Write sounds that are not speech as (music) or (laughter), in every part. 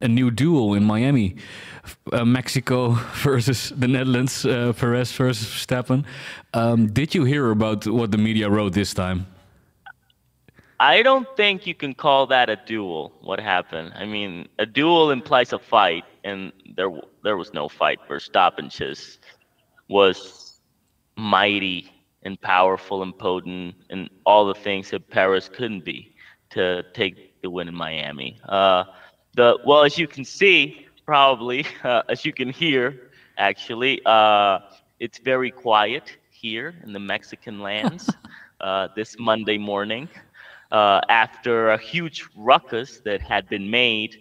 a new duel in Miami, uh, Mexico (laughs) versus the Netherlands, uh, Perez versus Verstappen. Um, did you hear about what the media wrote this time? I don't think you can call that a duel. What happened? I mean, a duel implies a fight, and there there was no fight. Verstappen just was mighty and powerful and potent, and all the things that Perez couldn't be to take the win in Miami. Uh, the well, as you can see, probably (laughs) uh, as you can hear, actually, uh, it's very quiet here in the Mexican lands (laughs) uh, this Monday morning uh, after a huge ruckus that had been made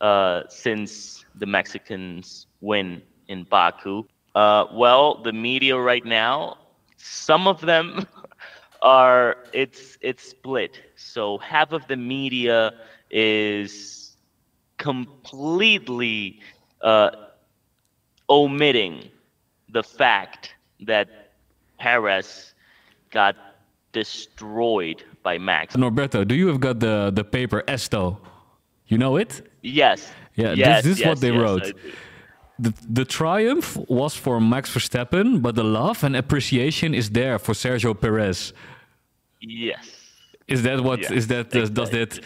uh, since the Mexicans win in Baku. well, the media right now, some of them (laughs) are it's it's split. So half of the media is completely uh, omitting the fact that Perez got destroyed by Max. Norberto, do you have got the, the paper Esto? You know it? Yes. Yeah, yes, this, this yes, is what they yes, wrote. The, the triumph was for Max Verstappen, but the love and appreciation is there for Sergio Perez. Yes. Is that what? Yes, is that uh, does that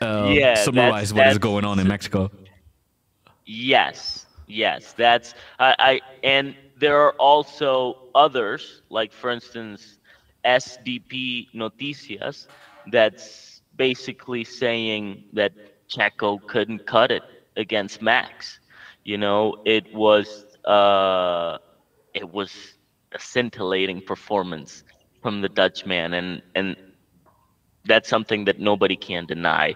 uh, yeah, summarize that's, what that's, is going on in Mexico? Yes, yes, that's I, I and there are also others, like for instance, SDP Noticias, that's basically saying that Checo couldn't cut it against Max. You know, it was uh, it was a scintillating performance from the Dutchman, and and that's something that nobody can deny.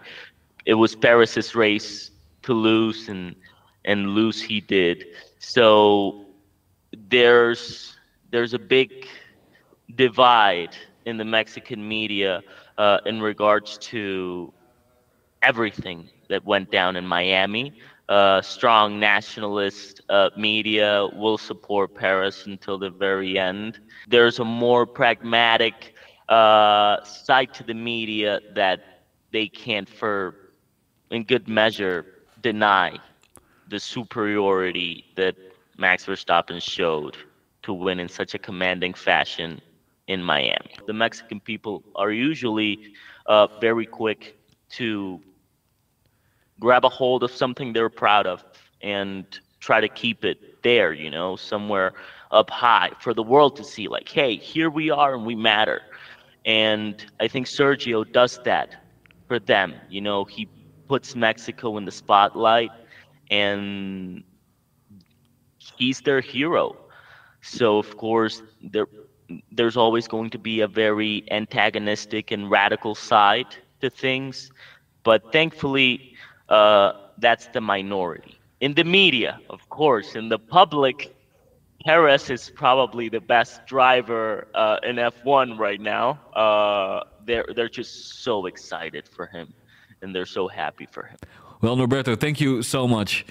It was Perez's race to lose, and and lose he did. So there's there's a big divide in the Mexican media uh, in regards to everything that went down in Miami. Uh, strong nationalist uh, media will support Paris until the very end. There's a more pragmatic uh, side to the media that they can't, for in good measure, deny the superiority that Max Verstappen showed to win in such a commanding fashion in Miami. The Mexican people are usually uh, very quick to grab a hold of something they're proud of and try to keep it there, you know, somewhere up high for the world to see, like, hey, here we are and we matter. And I think Sergio does that for them. You know, he puts Mexico in the spotlight and he's their hero. So, of course, there, there's always going to be a very antagonistic and radical side to things. But thankfully, uh, that's the minority. In the media, of course, in the public, Perez is probably the best driver uh, in F1 right now. Uh, they're they're just so excited for him, and they're so happy for him. Well, Norberto, thank you so much.